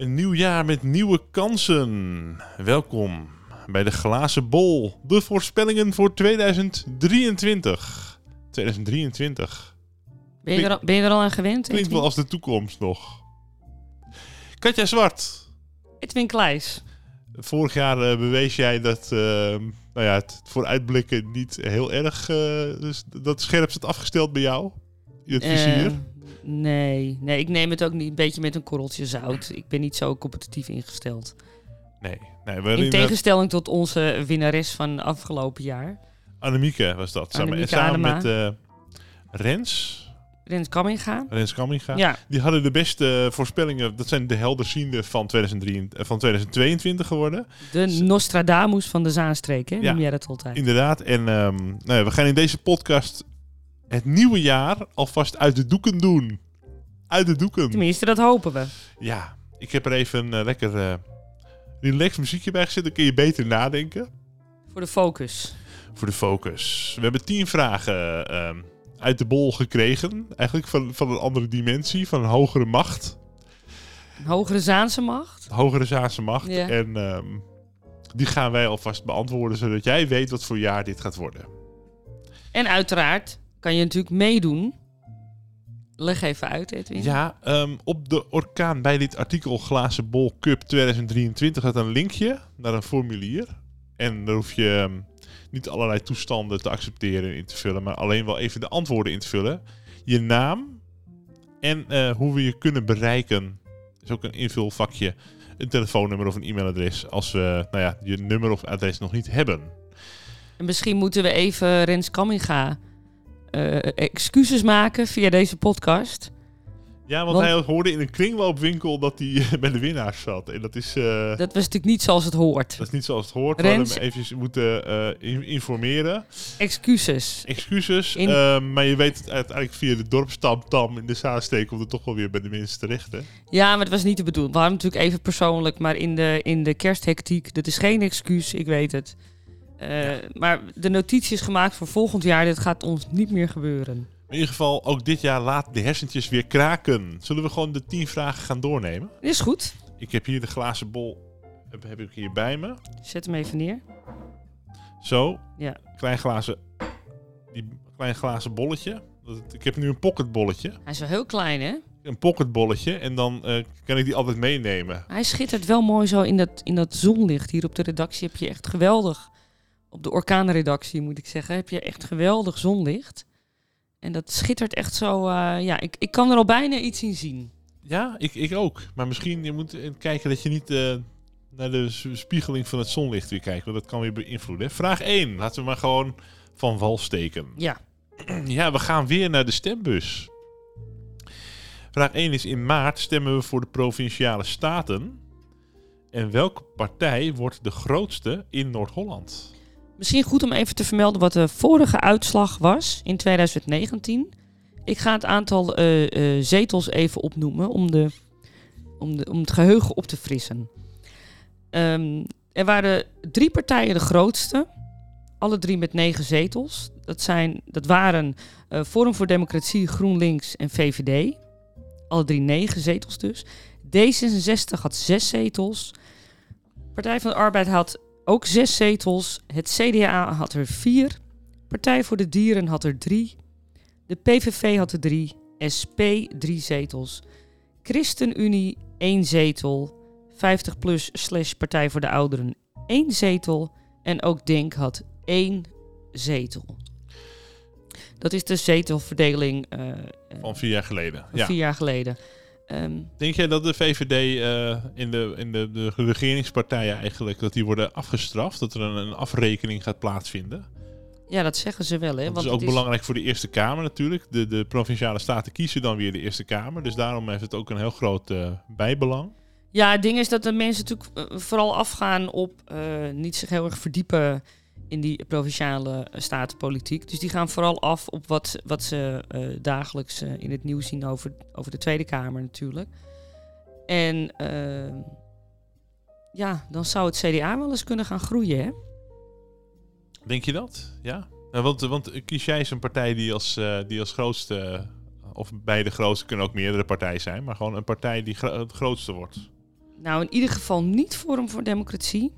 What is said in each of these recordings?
Een nieuw jaar met nieuwe kansen. Welkom bij de Glazen Bol. De voorspellingen voor 2023. 2023. Ben je, er al, ben je er al aan gewend? Klinkt Edwin? wel als de toekomst nog. Katja Zwart. Edwin Kleijs. Vorig jaar eh, bewees jij dat eh, nou ja, het vooruitblikken niet heel erg... eh, dus dat scherp zit afgesteld bij jou. Het vizier. Eh, nee, nee, ik neem het ook niet een beetje met een korreltje zout. Ik ben niet zo competitief ingesteld. nee. nee we In tegenstelling tot onze winnares van afgelopen jaar, Annemieke was dat. Samen, Annemieke samen Adema. met eh, Rens. Rens Kamminga. Rens Kamminga. Ja, Die hadden de beste voorspellingen. Dat zijn de helderziende van, 2023, eh, van 2022 geworden. de Nostradamus van de Zaanstreek, hè? Ja. noem jij dat altijd. Inderdaad. En ehm, nou ja, we gaan in deze podcast het nieuwe jaar alvast uit de doeken doen. Uit de doeken. Tenminste, dat hopen we. Ja, ik heb er even een eh, lekker eh relaxed muziekje bij gezet. Dan kun je beter nadenken. Voor de focus. Voor de focus. We hebben tien vragen ehm, uit de bol gekregen. Eigenlijk van, van een andere dimensie, van een hogere macht. Een hogere Zaanse macht. Hogere Zaanse macht. Ja. En ehm, die gaan wij alvast beantwoorden, zodat jij weet wat voor jaar dit gaat worden. En uiteraard kan je natuurlijk meedoen. Leg even uit, Edwin. Ja, ehm, op de orkaan bij dit artikel Glazen Bol Cup 2023 staat een linkje naar een formulier. En daar hoef je ehm, niet allerlei toestanden te accepteren en in te vullen, maar alleen wel even de antwoorden in te vullen. Je naam en eh, hoe we je kunnen bereiken. is ook een invulvakje, een telefoonnummer of een e-mailadres als we nou ja, je nummer of adres nog niet hebben. En misschien moeten we even Rens Kamminga eh, excuses maken via deze podcast. Ja, want, Want- hij hoorde in een kringloopwinkel dat hij bij de winnaars zat. En dat is... eh, Dat was natuurlijk niet zoals het hoort. Dat is niet zoals het hoort. We hadden Rens- hem eventjes moeten eh, in- informeren. Excuses. Excuses. In- ehm, maar je weet het uiteindelijk via de dorpstamtam in de Zaansteek komt het toch wel weer bij de mensen terecht. Hè? Ja, maar dat was niet de bedoeling. We hadden natuurlijk even persoonlijk, maar in de, in de kersthectiek. Dat is geen excuus, ik weet het. Eh, Maar de notitie is gemaakt voor volgend jaar. Dit gaat ons niet meer gebeuren. In ieder geval, ook dit jaar laat de hersentjes weer kraken. Zullen we gewoon de tien vragen gaan doornemen? Is goed. Ik heb hier de glazen bol heb, heb ik hier bij me. Zet hem even neer. Zo. Ja. Klein glazen, die klein glazen bolletje. Ik heb nu een pocketbolletje. Hij is wel heel klein, hè? Een pocketbolletje. En dan eh, kan ik die altijd meenemen. Hij schittert wel mooi zo in dat, in dat zonlicht. Hier op de redactie heb je echt geweldig... Op de orkaanredactie, moet ik zeggen, heb je echt geweldig zonlicht. En dat schittert echt zo... eh, ja, ik, ik kan er al bijna iets in zien. Ja, ik, ik ook. Maar misschien je moet kijken dat je niet eh, naar de spiegeling van het zonlicht weer kijkt. Want dat kan weer beïnvloeden. Vraag 1. Laten we maar gewoon van wal steken. Ja, Ja, we gaan weer naar de stembus. Vraag 1 is in maart stemmen we voor de provinciale staten. En welke partij wordt de grootste in Noord-Holland? Misschien goed om even te vermelden wat de vorige uitslag was in 2019. Ik ga het aantal eh, eh, zetels even opnoemen om, de, om, de, om het geheugen op te frissen. Ehm, er waren drie partijen de grootste, alle drie met negen zetels. Dat, zijn, dat waren eh, Forum voor Democratie, GroenLinks en VVD. Alle drie negen zetels dus. D66 had zes zetels. Partij van de Arbeid had ook zes zetels. Het CDA had er vier. Partij voor de Dieren had er drie. De PVV had er drie. SP drie zetels. ChristenUnie één zetel. 50 plus slash Partij voor de Ouderen één zetel. En ook Denk had één zetel. Dat is de zetelverdeling eh, Van vier jaar geleden. van Ja. vier jaar geleden. Ehm, Denk jij dat de VVD eh, in, de, in de, de regeringspartijen eigenlijk dat die worden afgestraft? Dat er een, een afrekening gaat plaatsvinden? ja, dat zeggen ze wel. Hè? Dat want is ook belangrijk voor de Eerste Kamer natuurlijk. De, de provinciale staten kiezen dan weer de Eerste Kamer. Dus daarom heeft het ook een heel groot eh, bijbelang. Ja, het ding is dat de mensen natuurlijk eh, vooral afgaan op niet zich heel erg verdiepen in die provinciale eh, statenpolitiek. Dus die gaan vooral af op wat, wat ze eh, dagelijks eh, in het nieuws zien over, over de Tweede Kamer natuurlijk. En eh, ja, dan zou het CDA wel eens kunnen gaan groeien, hè? Denk je dat? Ja? Nou, want, want kies jij eens een partij die als, die als grootste, of bij de grootste kunnen ook meerdere partijen zijn, maar gewoon een partij die gro- het grootste wordt. Nou, in ieder geval niet Forum voor Democratie.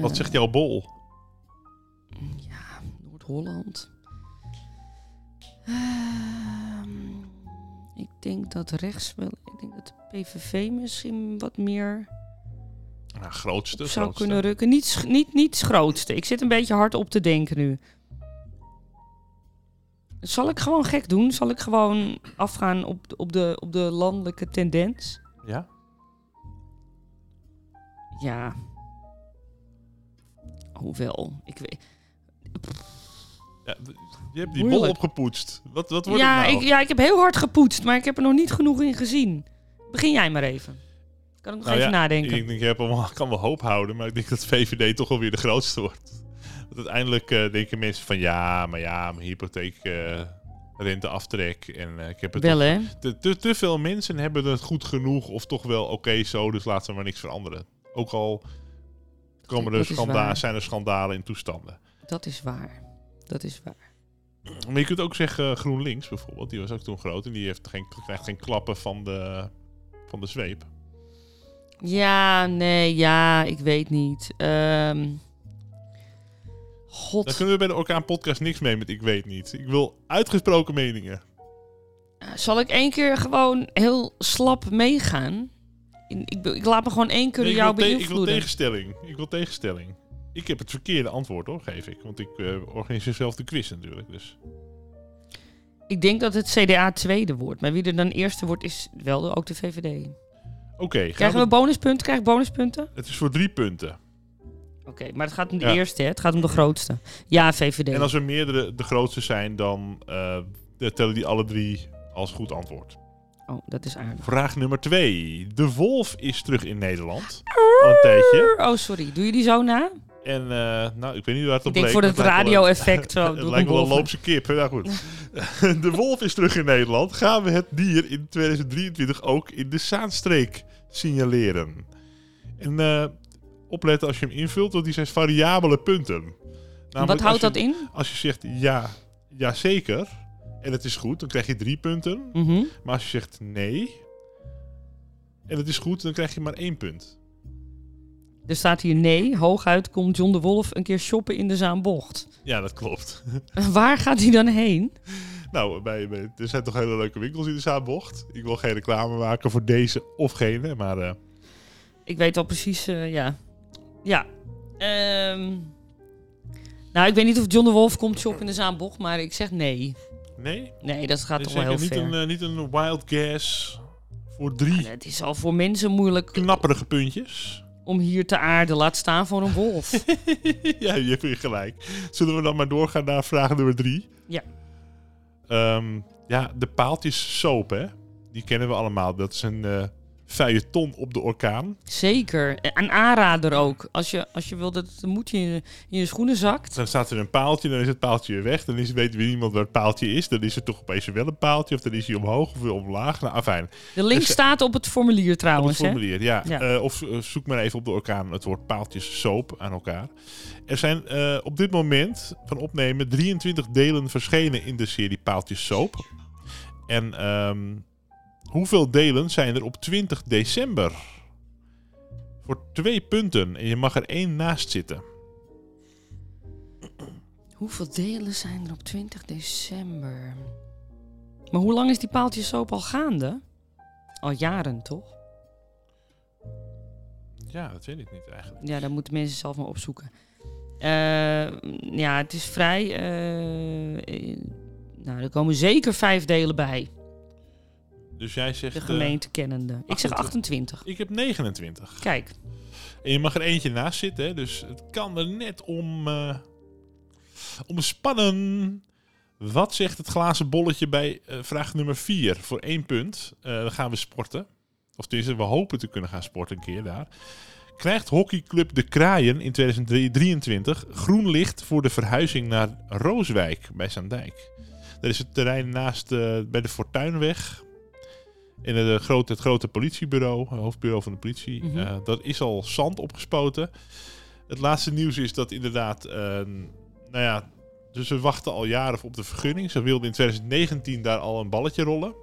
Wat Eh, zegt jouw bol? Ja, Noord-Holland. Ehm, ik denk dat rechts wel. Ik denk dat de PVV misschien wat meer Nou, grootste. zou grootste. kunnen rukken. Niet, niet, niet grootste. Ik zit een beetje hard op te denken nu. Zal ik gewoon gek doen? Zal ik gewoon afgaan op op de, op de landelijke tendens? Ja? Ja. Hoewel, ik weet. ja je hebt die Moeilijk. bol opgepoetst. Wat, wat wordt Ja het nou? ik, ja, ik heb heel hard gepoetst, maar ik heb er nog niet genoeg in gezien. Begin jij maar even. Kan ik nog Nou even ja, nadenken? Ik denk, je hebt allemaal, kan wel hoop houden, maar ik denk dat VVD toch wel weer de grootste wordt. Want uiteindelijk eh, denken mensen van ja, maar ja, mijn hypotheek, eh renteaftrek. En eh, ik heb het Wel hè? te, te, te veel mensen hebben het goed genoeg of toch wel oké zo, dus laten we maar niks veranderen. Ook al komen er Dat is schanda waar. zijn er schandalen in toestanden. Dat is waar. Dat is waar. Maar je kunt ook zeggen eh, GroenLinks bijvoorbeeld, die was ook toen groot en die heeft geen, krijgt geen klappen van de, van de zweep. Ja, nee, ja, ik weet niet. Ehm God. Daar kunnen we bij de Orkaan Podcast niks mee met ik weet niet. Ik wil uitgesproken meningen. Eh, Zal ik één keer gewoon heel slap meegaan? In- Ik, ik laat me gewoon één keer Nee, jou te- ik wil beïnvloeden. tegenstelling. Ik wil tegenstelling. Ik heb het verkeerde antwoord hoor, geef ik. Want ik eh, organiseer zelf de quiz natuurlijk. Dus. Ik denk dat het CDA tweede wordt. Maar wie er dan eerste wordt, is wel de- ook de VVD. Oké, Krijgen we bonuspunten? Krijg ik bonuspunten? het is voor drie punten. Oké, maar het gaat om de Ja. eerste, hè? Het gaat om de grootste. Ja, VVD. En als er meerdere de grootste zijn, dan eh, tellen die alle drie als goed antwoord. Oh, dat is aardig. Vraag nummer twee. De wolf is terug in Nederland. Al een tijdje. Oh, sorry. Doe je die zo na? En eh, nou, ik weet niet waar het Ik op denk leek, voor het radio-effect. zo, het lijkt wel een loopse kip. Nou goed. de wolf is terug in Nederland. Gaan we het dier in 2023 ook in de Zaanstreek signaleren? En eh, opletten als je hem invult, want die zijn variabele punten. En Namelijk Wat houdt dat in? Als je zegt ja, ja zeker, en het is goed, dan krijg je drie punten. Mhm. Maar als je zegt nee, en het is goed, dan krijg je maar één punt. Er staat hier nee. Hooguit komt John de Wolf een keer shoppen in de Zaanbocht. Ja, dat klopt. Waar gaat hij dan heen? Nou, bij, bij- er zijn toch hele leuke winkels in de Zaanbocht. Ik wil geen reclame maken voor deze of gene, maar eh, Ik weet al precies, eh, ja. Ja. Ehm, nou, ik weet niet of John de Wolf komt shoppen in de Zaanbocht, maar ik zeg nee. Nee. Nee, dat gaat toch wel heel niet ver. een, eh, niet een wild guess voor drie Het is al voor mensen moeilijk knapperige puntjes. om hier te aarden. Laat staan voor een wolf. ja, je hebt weer gelijk. Zullen we dan maar doorgaan naar vraag nummer drie? Ja. Ehm, ja, de paaltjes soap, hè? Die kennen we allemaal. Dat is een eh feuilleton op de orkaan. Zeker. En Een aanrader ook. Als je, als je wil dat het moedje in, je- in je schoenen zakt. Dan staat er een paaltje, dan is het paaltje weer weg. Dan is, weet weer niemand waar het paaltje is. Dan is er toch opeens wel een paaltje. Of dan is hij omhoog of omlaag. Nou, afijn. De link Dus- staat op het formulier Op het trouwens. hè? formulier, ja. Ja. Eh, of eh, zoek maar even op de orkaan het woord paaltjes soap aan elkaar. Er zijn eh, op dit moment van opnemen 23 delen verschenen in de serie Paaltjes soap. En ehm, hoeveel delen zijn er op 20 december? Voor twee punten. En je mag er één naast zitten. Hoeveel delen zijn er op 20 december? Maar hoe lang is die paaltjes soap al gaande? Al jaren, toch? Ja, dat weet ik niet eigenlijk. Ja, daar moeten mensen zelf maar opzoeken. Eh, ja, het is vrij. eh, eh, nou, er komen zeker vijf delen bij. Dus jij zegt... De eh, gemeente kennende. Ik zeg 28. 28. ik heb 29. Kijk, En je mag er eentje naast zitten, hè? dus het kan er net om, eh om spannen. Wat zegt het glazen bolletje bij eh, vraag nummer 4 voor één punt? Dan gaan we sporten. Of tenminste, we hopen te kunnen gaan sporten een keer daar. Krijgt hockeyclub De Kraaien in 2023 groen licht voor de verhuizing naar Rooswijk bij Zaandijk? Dat is het terrein naast bij de Fortuinweg. In het, eh, grote, het grote politiebureau, het hoofdbureau van de politie. Mhm. Eh, dat is al zand opgespoten. Het laatste nieuws is dat inderdaad, eh, nou ja, dus we wachten al jaren op de vergunning. Ze wilden in 2019 daar al een balletje rollen.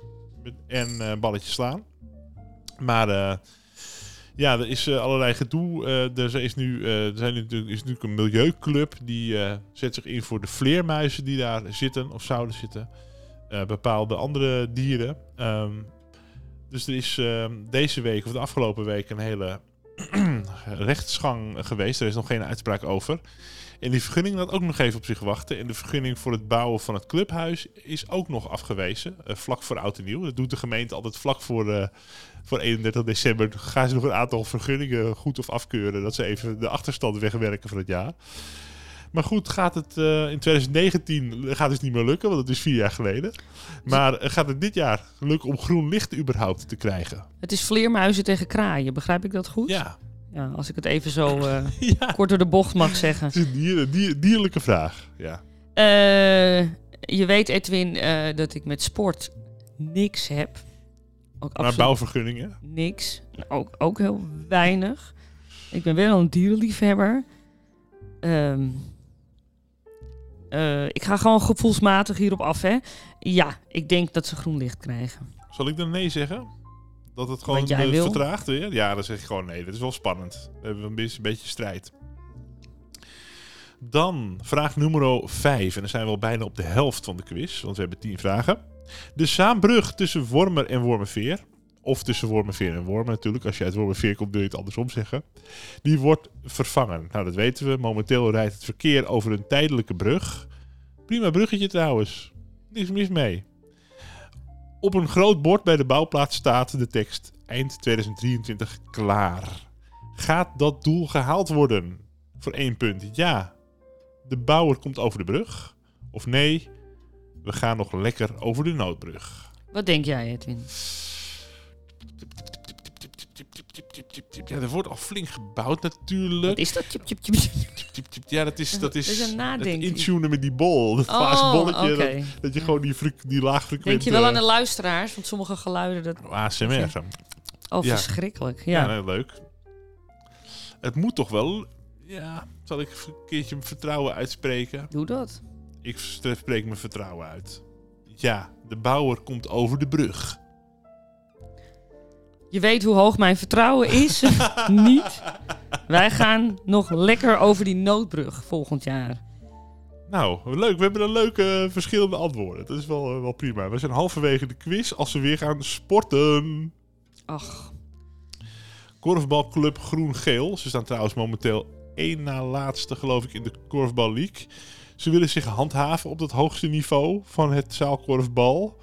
en eh balletjes slaan. Maar ja, er is allerlei gedoe. Er, is nu, er zijn er is natuurlijk een milieuclub die zet zich in voor de vleermuizen die daar zitten of zouden zitten. Bepaalde andere dieren. Ehm, dus er is ehm, deze week of de afgelopen week een hele rechtsgang geweest. Er is nog geen uitspraak over. En die vergunning laat ook nog even op zich wachten. En de vergunning voor het bouwen van het clubhuis is ook nog afgewezen. eh, vlak voor oud en nieuw. Dat doet de gemeente altijd vlak voor, eh, voor 31 december. Gaan ze nog een aantal vergunningen goed of afkeuren. Dat ze even de achterstand wegwerken van het jaar. Maar goed, gaat het eh, in 2019 gaat het niet meer lukken, want het is vier jaar geleden. Maar eh, gaat het dit jaar lukken om groen licht überhaupt te krijgen? Het is vleermuizen tegen kraaien, begrijp ik dat goed? Ja, Ja, als ik het even zo eh, ja. kort door de bocht mag zeggen. Het is een dier, dier- dierlijke vraag. Ja. Je weet, Edwin, dat ik met sport niks heb. Ook Maar bouwvergunningen? niks. Ook, ook heel weinig. Ik ben wel een dierenliefhebber. Ehm, eh, ik ga gewoon gevoelsmatig hierop af, hè. Ja, ik denk dat ze groen licht krijgen. Zal ik dan nee zeggen? Dat het gewoon jij eh, wil? vertraagt weer? Ja, dan zeg ik gewoon nee. Dat is wel spannend. We hebben een beetje, een beetje strijd. Dan vraag nummer 5. En dan zijn we al bijna op de helft van de quiz. Want we hebben 10 vragen. De saambrug tussen Wormer en Wormerveer. Of tussen Wormerveer en Wormer natuurlijk. Als je uit Wormerveer komt, wil je het andersom zeggen. Die wordt vervangen. Nou, dat weten we. Momenteel rijdt het verkeer over een tijdelijke brug. Prima bruggetje trouwens. Niks mis mee. Op een groot bord bij de bouwplaats staat de tekst eind 2023 klaar. Gaat dat doel gehaald worden? Voor één punt. Ja. De bouwer komt over de brug. Of nee, we gaan nog lekker over de noodbrug. Wat denk jij, Edwin? Ja, er wordt al flink gebouwd Wat natuurlijk. is dat? Ja, dat is, dat Dat is is een intunen met die bol. Dat Oh, glazen bolletje. oké. Dat, dat je gewoon die, fre- die laag. Denk je wel aan de luisteraars? Want sommige geluiden, dat... ASMR. Oh, Ja. verschrikkelijk. Ja, Ja. leuk. Het moet toch wel... Ja, zal ik een keertje mijn vertrouwen uitspreken? Doe dat. Ik spreek mijn vertrouwen uit. Ja, de bouwer komt over de brug. Je weet hoe hoog mijn vertrouwen is. Niet. Wij gaan nog lekker over die noodbrug volgend jaar. Nou, leuk. We hebben een leuke verschillende antwoorden. Dat is wel, eh, wel prima. We zijn halverwege de quiz als we weer gaan sporten. Ach, Korfbalclub Groen-Geel. Ze staan trouwens momenteel één na laatste, geloof ik, in de Korfbal League. Ze willen zich handhaven op dat hoogste niveau van het zaalkorfbal.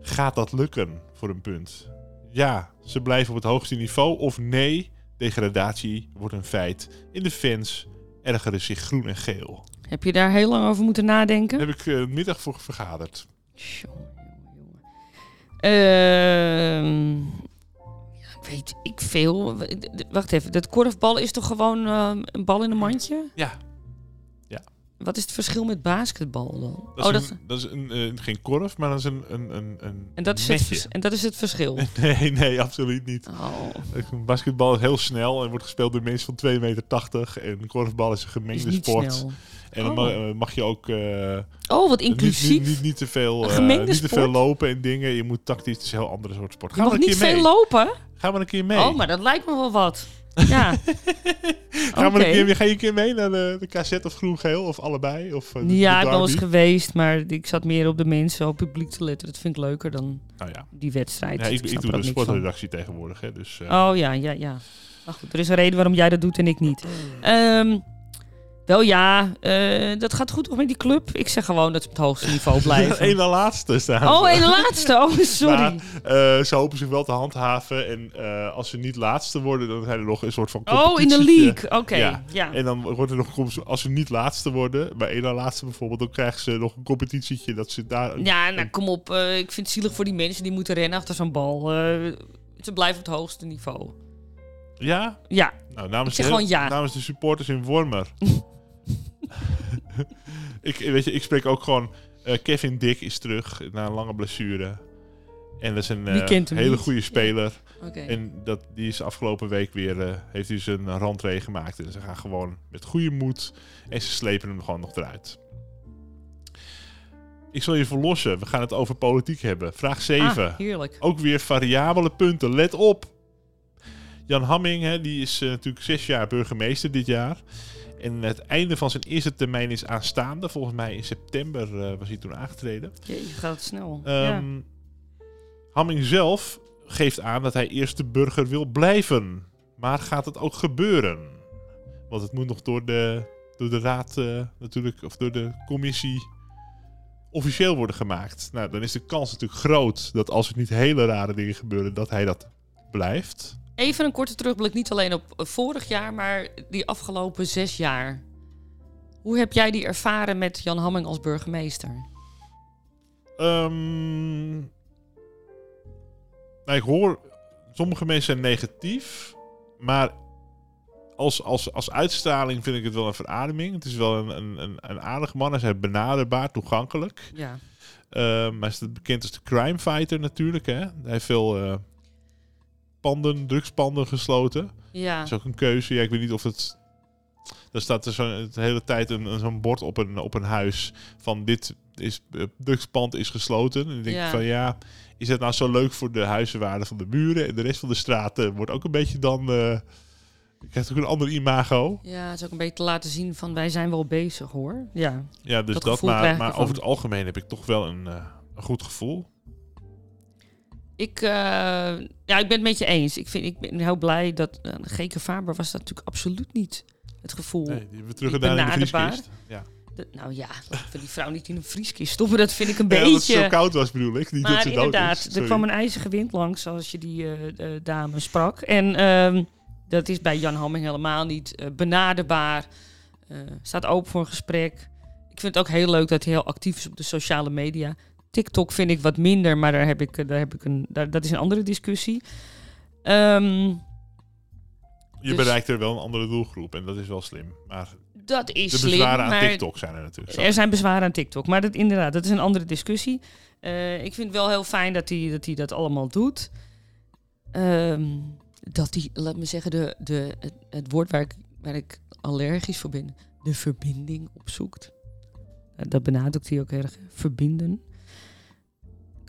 Gaat dat lukken voor een punt? Ja, ze blijven op het hoogste niveau. Of nee, degradatie wordt een feit. In de fans ergeren zich groen en geel. heb je daar heel lang over moeten nadenken? Daar heb ik eh, middag voor vergaderd. Ehm, ja, weet ik veel. Wacht even, dat korfbal is toch gewoon ehm, een bal in een mandje? Ja. Wat is het verschil met basketbal dan? Dat is, oh, dat, een, dat is een, eh, geen korf, maar dat is een, een, een, een en, dat is het netje. en dat is het verschil. Nee, nee, absoluut niet. Oh, Basketbal is heel snel en wordt gespeeld door mensen van 2,80 meter. En korfbal is een gemengde sport. snel. En dan Oh. ma- eh, mag je ook eh, Oh, wat inclusief. niet, niet, niet te veel, niet te veel lopen en dingen. Je moet tactisch, het is een heel andere soort sport. Je Gaan we mag niet keer mee? veel lopen. Gaan we een keer mee? Oh, maar dat lijkt me wel wat. Ja. Gaan we Oké. een keer, ga je een keer mee naar de, de KZ of groen-geel? Of allebei? Of, eh, de- Ja, de ik ben wel eens derby? geweest, maar ik zat meer op de mensen, op het publiek te letten. Dat vind ik leuker dan Nou ja, die wedstrijd. ja ik, ik doe de van. sportredactie tegenwoordig. Hè, dus, eh, Oh ja, ja, ja. Maar goed, er is een reden waarom jij dat doet en ik niet. Ehm, wel ja, eh, dat gaat goed toch met die club? Ik zeg gewoon dat ze op het hoogste niveau blijven. Eén na laatste staan. oh, de laatste. Oh, sorry. Maar, eh, ze hopen zich wel te handhaven. En eh, als ze niet laatste worden, dan zijn er nog een soort van oh, in de league. Oké, Ja. ja. En dan wordt er nog, als ze niet laatste worden, maar één na laatste bijvoorbeeld, dan krijgen ze nog een competitietje dat ze daar... Ja, nou kom op. ik vind het zielig voor die mensen die moeten rennen achter zo'n bal. Ze blijven op het hoogste niveau. Ja? Ja, Nou, namens, de, gewoon ja. namens de supporters in Wormer. ik, weet je, ik spreek ook gewoon... eh, Kevin Dick is terug na een lange blessure. En dat is een eh, hele niet? goede speler. En dat, die is afgelopen week weer, eh, heeft hij zijn randree gemaakt. En ze gaan gewoon met goede moed en ze slepen hem gewoon nog eruit. Ik zal je verlossen. We gaan het over politiek hebben. Vraag 7. Ah, heerlijk. Ook weer variabele punten. Let op. Jan Hamming, hè, die is natuurlijk zes jaar burgemeester dit jaar. En het einde van zijn eerste termijn is aanstaande. Volgens mij in september eh, was hij toen aangetreden. Jee, gaat het snel. ja. Ehm Hamming zelf geeft aan dat hij eerste burger wil blijven. Maar gaat het ook gebeuren? Want het moet nog door de, door de raad eh, natuurlijk, of door de commissie officieel worden gemaakt. Nou, dan is de kans natuurlijk groot dat als er niet hele rare dingen gebeuren, dat hij dat blijft. Even een korte terugblik, niet alleen op eh, vorig jaar, maar die afgelopen zes jaar. Hoe heb jij die ervaren met Jan Hamming als burgemeester? Ehm, nou, ik hoor, sommige mensen zijn negatief, maar als, als, als uitstraling vind ik het wel een verademing. Het is wel een, een, een, een aardige man, hij is benaderbaar, toegankelijk. Ja. Ehm, hij is bekend als de crime fighter natuurlijk. Hè? Hij heeft veel eh, panden, drugspanden gesloten. Ja. Dat is ook een keuze. Ja, ik weet niet of het... Er staat er zo, de hele tijd een, zo'n bord op een, op een drugspand van dit is, eh, drugspand is gesloten. En dan denk ik Ja. van ja, is het nou zo leuk voor de huizenwaarde van de buren? En de rest van de straat eh, wordt ook een beetje dan... eh krijgt ook een ander imago. Ja, het is ook een beetje te laten zien van wij zijn wel bezig hoor. Ja. Ja, dus Dat dat, maar, ik maar over het algemeen heb ik toch wel een, eh, een goed gevoel. Ik, eh, ja, ik ben het met je eens. Ik, vind, ik ben heel blij dat uh, Geke Faber was dat natuurlijk absoluut niet het gevoel. Nee, die hebben we terug Ik gedaan in de vrieskist. Ja. Dat- nou ja, die vrouw niet in een vrieskist stoppen. Dat vind ik een Ja, dat het beetje... zo koud was bedoel ik. Niet dat Maar ze inderdaad, er kwam een ijzige wind langs, zoals je die eh, dame sprak. En ehm, dat is bij Jan Hamming helemaal niet benaderbaar. Staat open voor een gesprek. Ik vind het ook heel leuk dat hij heel actief is op de sociale media. TikTok vind ik wat minder, maar daar heb ik, eh, daar heb ik een, daar, dat is een andere discussie. Ehm, Je dus- bereikt er wel een andere doelgroep en dat is wel slim. Maar dat is de slim, bezwaren aan maar TikTok zijn er natuurlijk. Er zijn bezwaren aan TikTok, maar dat, inderdaad, dat is een andere discussie. Eh, ik vind het wel heel fijn dat hij dat, hij dat allemaal doet. Ehm, dat hij, laat me zeggen, de, de, het, het woord waar ik, waar ik allergisch voor ben, de verbinding opzoekt. Eh, dat benadrukt hij ook erg. Verbinden.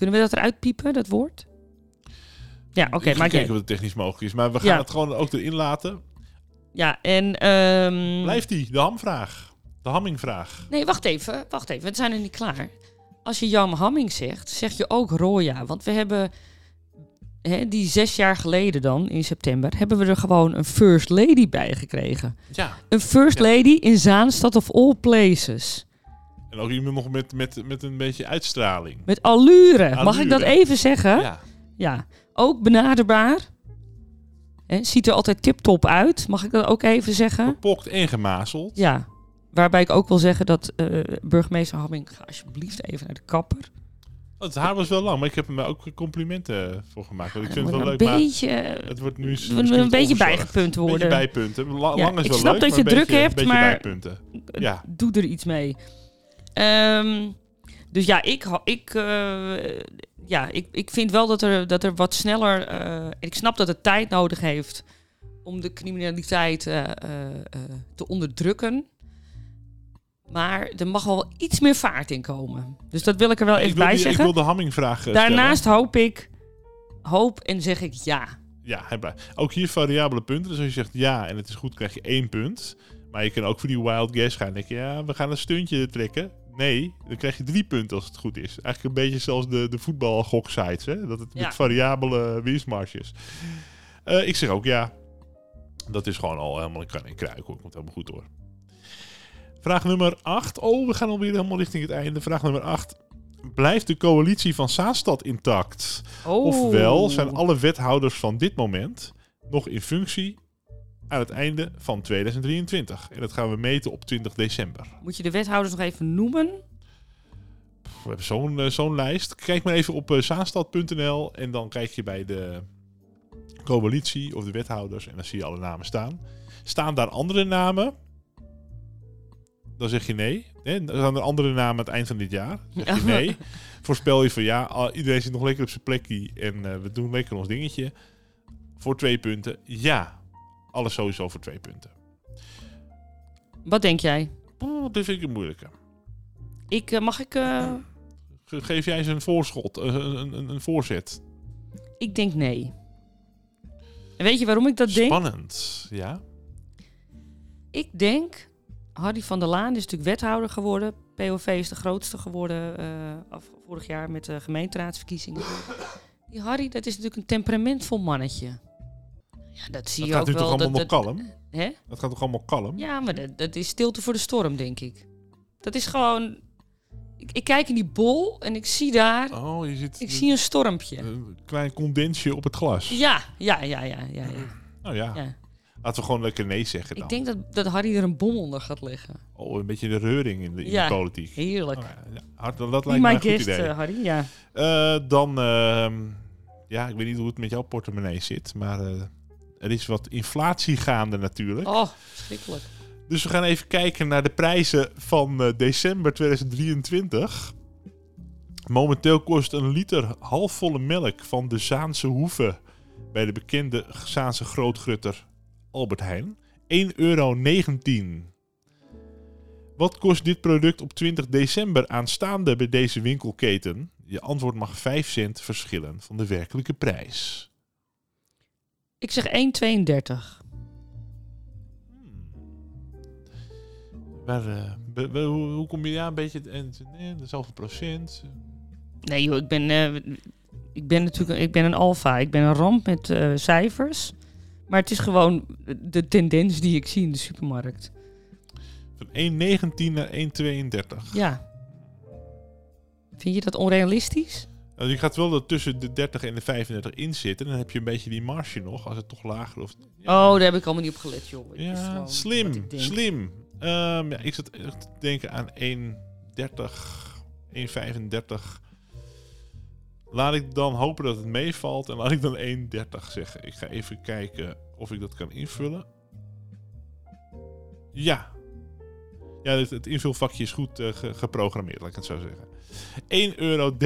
Kunnen we dat eruit piepen, dat woord? Ja, oké, ga maar kijken wat het technisch mogelijk is. Maar we gaan Ja. het gewoon ook erin laten. Ja, en... ehm, Blijft die, de hamvraag. De hammingvraag. Nee, wacht even, wacht even. We zijn er niet klaar. Als je Jan Hamming zegt, zeg je ook Roya. Want we hebben hè, die zes jaar geleden dan, in september, hebben we er gewoon een first lady bij gekregen. Ja. Een first Ja. lady in Zaanstad of all places. En ook iemand nog met, met, met een beetje uitstraling. Met allure. Mag ik dat even zeggen? Ja. Ja. Ook benaderbaar. Hè, ziet er altijd tip-top uit. Mag ik dat ook even zeggen? Gepokt en gemazeld. Ja. Waarbij ik ook wil zeggen dat eh, burgemeester Hamming, ga alsjeblieft even naar de kapper. Oh, Het haar was wel lang, maar ik heb hem ook complimenten voor gemaakt. Want ik vind het wel een leuk, maar beetje, het wordt nu een beetje onverzorgd. bijgepund Een beetje worden. bijpunten. La- Ja, lang is ik snap leuk, dat je druk beetje- hebt, beetje maar-. Ja. Doe er iets mee. Ehm, dus ja, ik, ik, eh, ja ik, ik vind wel dat er, dat er wat sneller... eh, ik snap dat het tijd nodig heeft om de criminaliteit eh, te onderdrukken. Maar er mag wel iets meer vaart in komen. Dus dat wil ik er wel even bij die- ik zeggen. wil de hammingvraag Daarnaast hoop ik... Hoop en zeg ik ja. Ja. Ook hier variabele punten. Dus als je zegt ja en het is goed, krijg je één punt. Maar je kan ook voor die wild guess gaan. Dan denk je, ja, we gaan een stuntje trekken. Nee, dan krijg je drie punten als het goed is. Eigenlijk een beetje zoals de, de voetbalgoksites. Hè? Dat het Ja. met variabele winstmarges. Eh, ik zeg ook ja. Dat is gewoon al helemaal een kan en kruik. Hoor. Komt helemaal goed door. Vraag nummer 8. Oh, we gaan alweer helemaal richting het einde. Vraag nummer 8. Blijft de coalitie van Zaanstad intact? Oh. Ofwel zijn alle wethouders van dit moment nog in functie aan het einde van 2023. En dat gaan we meten op 20 december. Moet je de wethouders nog even noemen? We hebben zo'n eh, zo'n lijst. Kijk maar even op eh, zaanstad.nl en dan kijk je bij de coalitie of de wethouders en dan zie je alle namen staan. Staan daar andere namen? Dan zeg je nee. Hè? Staan er andere namen aan het eind van dit jaar? Zeg je nee. Voorspel je van ja, ah, iedereen zit nog lekker op zijn plekje en eh, we doen lekker ons dingetje. Voor twee punten, ja. Alles sowieso voor twee punten. Wat denk jij? Oeh, dit vind ik een moeilijke. Ik, eh, mag ik... eh, Ge- Geef jij ze een voorschot, eh, een, een, een voorzet? Ik denk nee. En weet je waarom ik dat denk? Spannend, ja. Ik denk, Harry van der Laan is natuurlijk wethouder geworden. POV is de grootste geworden af, vorig jaar met de gemeenteraadsverkiezingen. Die Harry, dat is natuurlijk een temperamentvol mannetje. Ja, dat zie Dat je ook toch wel. allemaal dat, dat- kalm? hè? Dat gaat toch allemaal kalm? Ja, maar dat, dat is stilte voor de storm, denk ik. Dat is gewoon... Ik, ik kijk in die bol en ik zie daar... Oh, je ziet Ik zie een stormpje. een klein condensje op het glas. Ja, ja, ja, ja, ja. ja. Nou ja, ja. laten we gewoon lekker nee zeggen dan. Ik denk dat, dat Harry er een bom onder gaat leggen. Oh, een beetje de reuring in de, in Ja, de politiek. Heerlijk. Oh, ja. Hart- dat lijkt me een goed guest, idee. eh, Harry. Ja. Eh, dan, ehm, ja, ik weet niet hoe het met jouw portemonnee zit, maar eh, er is wat inflatie gaande natuurlijk. Oh, verschrikkelijk. Dus we gaan even kijken naar de prijzen van eh, december 2023. Momenteel kost een liter halfvolle melk van de Zaanse Hoeve bij de bekende Zaanse grootgrutter Albert Heijn 1,19 euro. Wat kost dit product op 20 december aanstaande bij deze winkelketen? Je antwoord mag 5 cent verschillen van de werkelijke prijs. Ik zeg 1,32. Waar, eh, be- be- hoe, hoe kom je daar een beetje... En, nee, dezelfde procent. Nee joh, ik ben, eh, ik ben natuurlijk ik ben een alfa. Ik ben een ramp met eh, cijfers. Maar het is gewoon de tendens die ik zie in de supermarkt. Van 1,19 naar 1,32. Ja. Vind je dat onrealistisch? Nou, je gaat wel tussen de 30 en de 35 in zitten. Dan heb je een beetje die marge nog, als het toch lager of... Oh, daar heb ik allemaal niet op gelet, joh. Ja, slim, slim. Ehm, ja, ik zat echt te denken aan 1,30, 1,35. Laat ik dan hopen dat het meevalt en laat ik dan 1,30 zeggen. Ik ga even kijken of ik dat kan invullen. Ja. Ja, het, het invulvakje is goed eh, ge- geprogrammeerd, laat ik het zo zeggen. 1,30 euro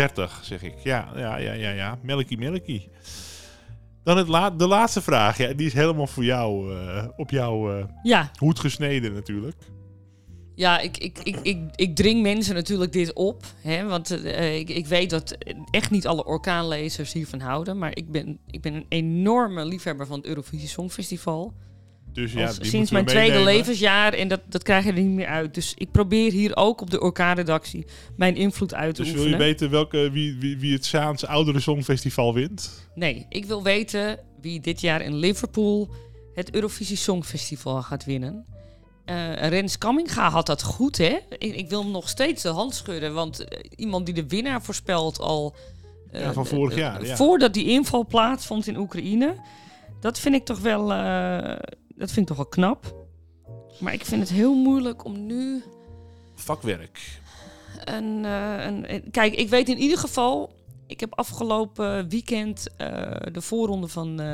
zeg ik. Ja, ja, ja, ja, ja. Melkie, melkie. Dan het la de laatste vraag. Ja, die is helemaal voor jou, eh, op jouw Ja, hoed gesneden natuurlijk. ja ik, ik, ik, ik, ik dring mensen natuurlijk dit op. Hè, want eh, ik, ik weet dat echt niet alle orkaanlezers hiervan houden. Maar ik ben, ik ben een enorme liefhebber van het Eurovisie Songfestival. Dus ja, Als- sinds mijn we tweede meenemen. levensjaar. En dat, dat krijg je er niet meer uit. Dus ik probeer hier ook op de orkaanredactie mijn invloed uit te Dus wil oefenen. je weten welke, wie, wie, wie het Zaans Oudere Songfestival wint? Nee, ik wil weten wie dit jaar in Liverpool het Eurovisie Songfestival gaat winnen. Eh, Rens Kamminga had dat goed, hè? Ik, ik wil hem nog steeds de hand schudden, want eh, iemand die de winnaar voorspelt al... eh, Ja, van vorig jaar, ja. Voordat die inval plaatsvond in Oekraïne. Dat vind ik toch wel, dat vind ik toch wel knap. Maar ik vind het heel moeilijk om nu Vakwerk. een, eh, een, Kijk, ik weet in ieder geval... Ik heb afgelopen weekend eh, de voorronde van eh,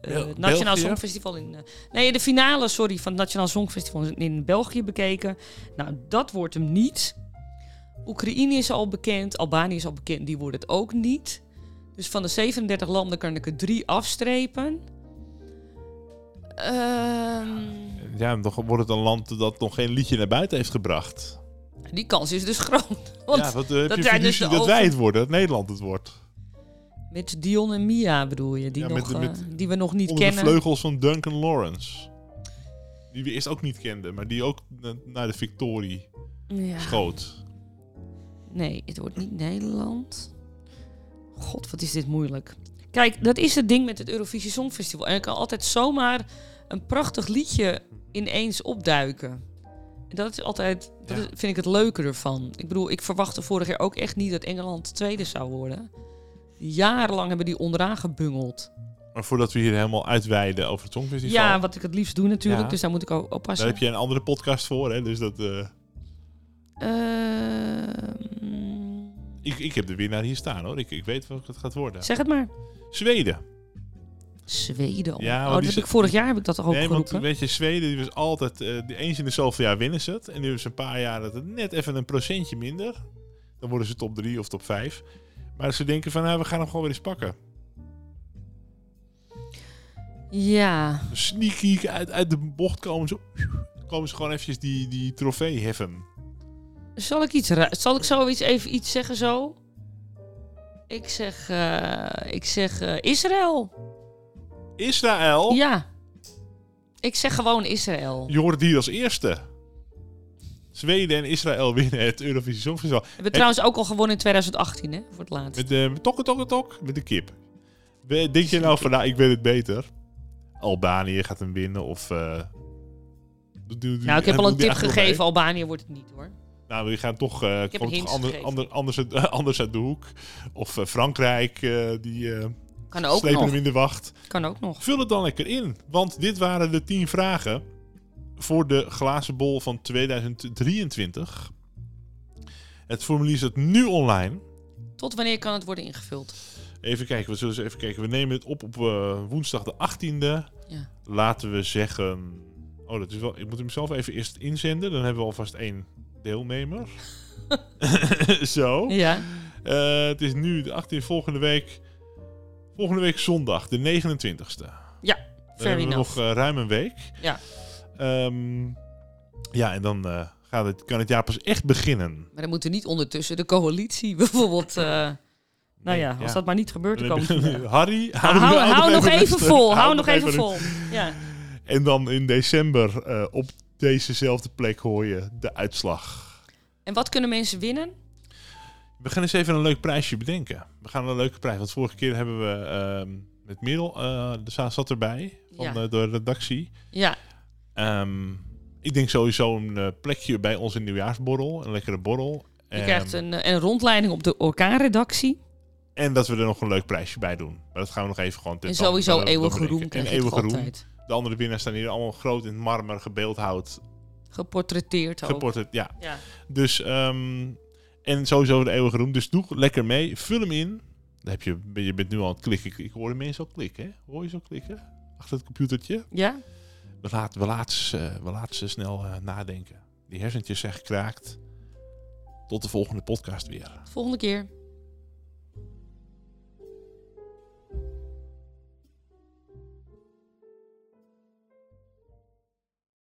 het Nationaal België? Songfestival in... nee, de finale, sorry, van het Nationaal Songfestival in, in België bekeken. Nou, dat wordt hem niet. Oekraïne is al bekend, Albanië is al bekend, die wordt het ook niet. Dus van de 37 landen kan ik er drie afstrepen. Ehm, Ja, dan wordt het een land dat nog geen liedje naar buiten heeft gebracht. die kans is dus groot. Want ja, wat eh, heb dat je zijn dus de dat wij het worden, dat Nederland het wordt. Met Dion en Mia bedoel je, die, Ja, nog, met- eh, met- die we nog niet Onder de kennen. vleugels van Duncan Lawrence. Die we eerst ook niet kenden, maar die ook na- naar de victorie Ja. schoot. Nee, het wordt niet Nederland. God, wat is dit moeilijk. Kijk, dat is het ding met het Eurovisie Songfestival. En er kan altijd zomaar een prachtig liedje ineens opduiken. En dat is altijd, dat Ja. is- vind ik het leuke ervan. Ik bedoel, ik verwachtte vorig jaar ook echt niet dat Engeland tweede zou worden. Jarenlang hebben die onderaan gebungeld. Maar voordat we hier helemaal uitweiden over het Songfestival... Ja, wat ik het liefst doe natuurlijk, Ja. dus daar moet ik ook oppassen. Daar heb je een andere podcast voor, hè? Dus dat... Ehm, ik, ik heb de winnaar hier staan, hoor. Ik, ik weet wat het gaat worden. zeg het maar. Zweden. Zweden. Ja, oh, dat die heb ik ze- vorig jaar heb ik dat ook nee, want geroepen. weet je, Zweden die was altijd... eh eens in de zoveel jaar winnen ze het. En nu is een paar jaar dat het net even een procentje minder. Dan worden ze top 3 of top 5. Maar ze denken van, nou, we gaan hem gewoon weer eens pakken. Ja, Sneaky uit, uit de bocht komen ze... Komen ze gewoon eventjes die, die trofee heffen. Zal ik, iets Zal ik zoiets even iets zeggen zo? Ik zeg, eh, ik zeg eh, Israël. Israël. Ja. Ik zeg gewoon Israël. Je hoort het hier als eerste. Zweden en Israël winnen het Eurovisie Songfestival. We hebben trouwens ook al gewonnen in 2018, hè? Voor het laatst. Met de tokke tokke tok met de kip. Denk je nou van, nou, ik weet het beter. Albanië gaat hem winnen of... eh, nou, ik heb al een tip gegeven. Albanië wordt het niet, hoor. Nou, we gaan toch, hint ander, ander, anders, uit, anders uit de hoek. Of eh, Frankrijk, eh, die Kan ook slepen nog. hem in de wacht. Kan ook nog. Vul het dan lekker in. Want dit waren de 10 vragen voor de glazen bol van 2023. Het formulier staat nu online. Tot wanneer kan het worden ingevuld? Even kijken, we zullen eens even kijken. We nemen het op op woensdag de 18e. Ja. Laten we zeggen. Oh, dat is wel. Ik moet hem zelf even eerst inzenden. Dan hebben we alvast één deelnemer. Zo. Ja. Eh, het is nu de 18 volgende week. Volgende week zondag, de 29ste. Dan Fair hebben we nog eh, ruim een week. Ja. Ehm, ja, en dan eh, gaat het, kan het jaar pas echt beginnen. Maar dan moet er niet ondertussen de coalitie bijvoorbeeld... nou ja, als dat maar niet gebeurt Dan je- jaren. Harry, Hou, hou, hou nog even vol. Hou nog even vol. Ja. En dan in december op dezezelfde plek hoor je de uitslag. En wat kunnen mensen winnen? We gaan eens even een leuk prijsje bedenken. We gaan een leuke prijs. Want vorige keer hebben we ehm, met Merel, eh de za- zat erbij van Ja. eh, de redactie. Ja, Ehm, ik denk sowieso een eh, plekje bij onze nieuwjaarsborrel. Een lekkere borrel. je Ehm, krijgt een, eh, een rondleiding op de orkaanredactie. En dat we er nog een leuk prijsje bij doen. Maar dat gaan we nog even gewoon... En sowieso eeuwige roem En eeuwige roem. altijd. De andere winnaars staan hier allemaal groot in marmer gebeeldhouwd. Geportretteerd ook. Geportret, ja. ja. Dus, ehm, en sowieso de eeuwige roem. Dus doe lekker mee. Vul hem in. Dan heb je, je bent nu al aan het klikken. Ik, ik hoor de mensen al klikken. Hè? Hoor je zo klikken? Achter het computertje. ja? We laten, we laten, ze, we laten ze snel eh, nadenken. Die hersentjes zijn gekraakt. Tot de volgende podcast weer. Volgende keer.